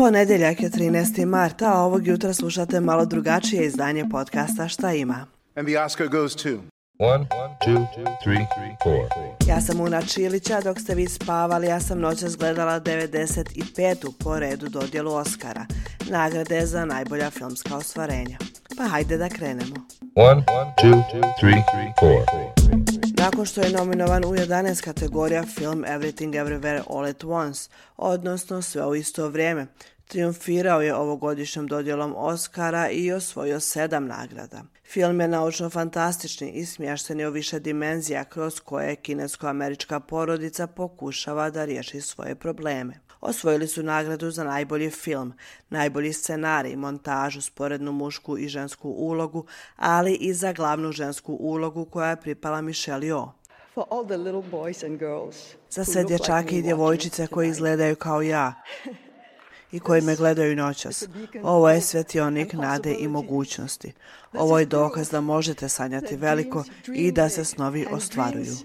Ponedeljak je 13. marta, a ovog jutra slušate malo drugačije izdanje podcasta Šta ima. And the Oscar goes to... One, two, three, four. Ja sam Una Čilića, dok ste vi spavali, ja sam noćas gledala 95. po redu dodjelu Oscara, nagrade za najbolja filmska ostvarenja. Pa hajde da krenemo. One, two, three, four. Nakon što je nominovan u 11 kategorija film Everything Everywhere All at Once, odnosno sve u isto vrijeme, triumfirao je ovogodišnjom dodjelom Oscara i osvojio sedam nagrada. Film je naučno-fantastični i smješten je u više dimenzija kroz koje kinesko-američka porodica pokušava da riješi svoje probleme. Osvojili su nagradu za najbolji film, najbolji scenarij, montažu, sporednu mušku i žensku ulogu, ali i za glavnu žensku ulogu koja je pripala Michelle Yeoh. Za sve dječake i djevojčice koji izgledaju kao ja i koji me gledaju noćas. Ovo je svetionik nade i mogućnosti. Ovo je dokaz da možete sanjati veliko i da se snovi ostvaruju.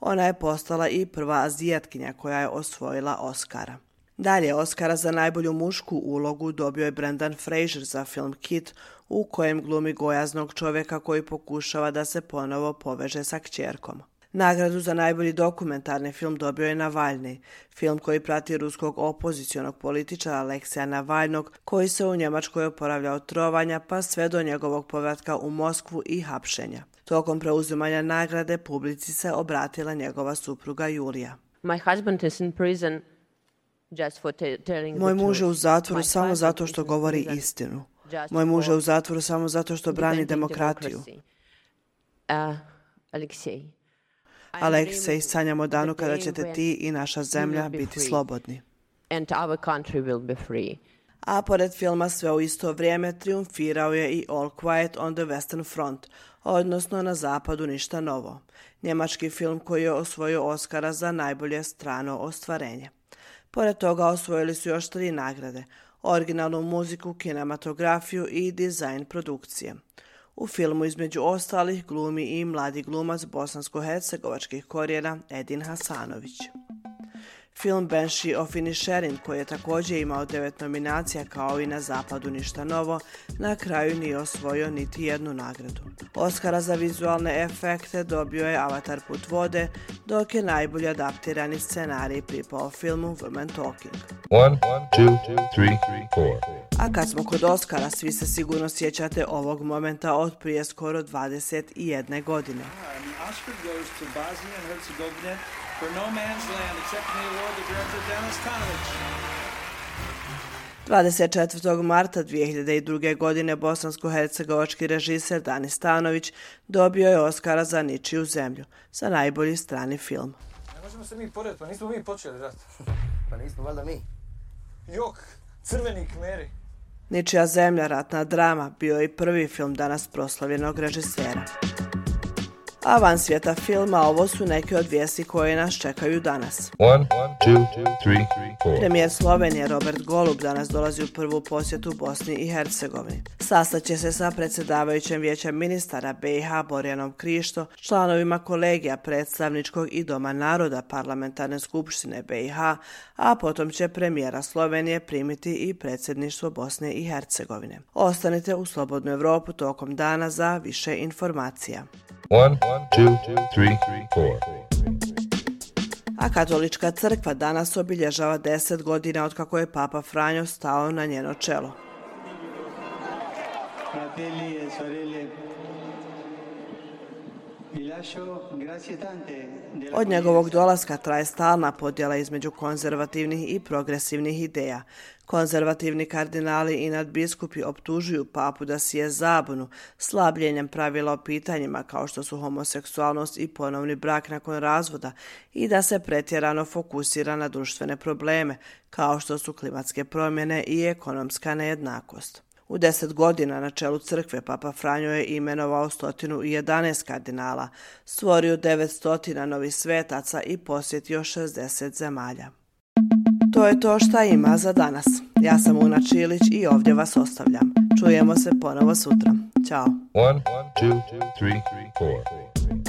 Ona je postala i prva azijatkinja koja je osvojila Oscara. Dalje, Oscara za najbolju mušku ulogu dobio je Brendan Fraser za film Kit, u kojem glumi gojaznog čovjeka koji pokušava da se ponovo poveže sa kćerkom. Nagradu za najbolji dokumentarni film dobio je Navalny, film koji prati ruskog opozicijonog političara Aleksija Navalnog, koji se u Njemačkoj oporavlja od trovanja pa sve do njegovog povratka u Moskvu i hapšenja. Tokom preuzimanja nagrade publici se obratila njegova supruga Julija. Moj muž je u zatvoru samo zato što govori istinu. Moj muž je u zatvoru samo zato što brani demokratiju. Uh, Aleksej, sanjamo danu kada ćete ti i naša zemlja biti slobodni. A pored filma sve u isto vrijeme triumfirao je i All Quiet on the Western Front, odnosno na zapadu ništa novo. Njemački film koji je osvojio Oscara za najbolje strano ostvarenje. Pored toga osvojili su još tri nagrade, originalnu muziku, kinematografiju i dizajn produkcije. U filmu između ostalih glumi i mladi glumac bosansko-hercegovačkih korijena Edin Hasanović. Film Banshee of Inisherin, koji je također imao devet nominacija kao i na zapadu ništa novo, na kraju nije osvojio niti jednu nagradu. Oscara za vizualne efekte dobio je Avatar put vode, dok je najbolji adaptirani scenarij pripao filmu Women Talking. One, two, three, A kad smo kod Oscara, svi se sigurno sjećate ovog momenta od prije skoro 21 godine. Oscar goes to Bosnia and Herzegovina for No Man's Land, accepting the award to director Dennis Tanović. 24. marta 2002. godine bosansko-hercegovački režiser Danis Stanović dobio je Oscara za Ničiju zemlju, za najbolji strani film. Ne možemo se mi pored, pa nismo mi počeli rat. pa nismo valjda mi. Jok, crveni kmeri. Ničija zemlja, ratna drama, bio je i prvi film danas proslavljenog režisera. A van svijeta filma ovo su neke od vijesti koje nas čekaju danas. One, two, three, Premijer Slovenije Robert Golub danas dolazi u prvu posjetu Bosni i Hercegovini. Sastaće se sa predsjedavajućem vijećem ministara BiH Borjanom Krišto, članovima kolegija predstavničkog i Doma naroda parlamentarne skupštine BiH, a potom će premijera Slovenije primiti i predsjedništvo Bosne i Hercegovine. Ostanite u Slobodnu Evropu tokom dana za više informacija. One, two, three, four. A katolička crkva danas obilježava 10 godina od kako je Papa Franjo stao na njeno čelo. Fratelli e sorelle, od njegovog dolaska traje stalna podjela između konzervativnih i progresivnih ideja. Konzervativni kardinali i nadbiskupi optužuju papu da si je zabunu slabljenjem pravila o pitanjima kao što su homoseksualnost i ponovni brak nakon razvoda i da se pretjerano fokusira na društvene probleme kao što su klimatske promjene i ekonomska nejednakost. U deset godina na čelu crkve Papa Franjo je imenovao stotinu i jedanest kardinala, stvorio 900 novih svetaca i posjetio 60 zemalja. To je to šta ima za danas. Ja sam Una Čilić i ovdje vas ostavljam. Čujemo se ponovo sutra. Ćao. One, two, three, four.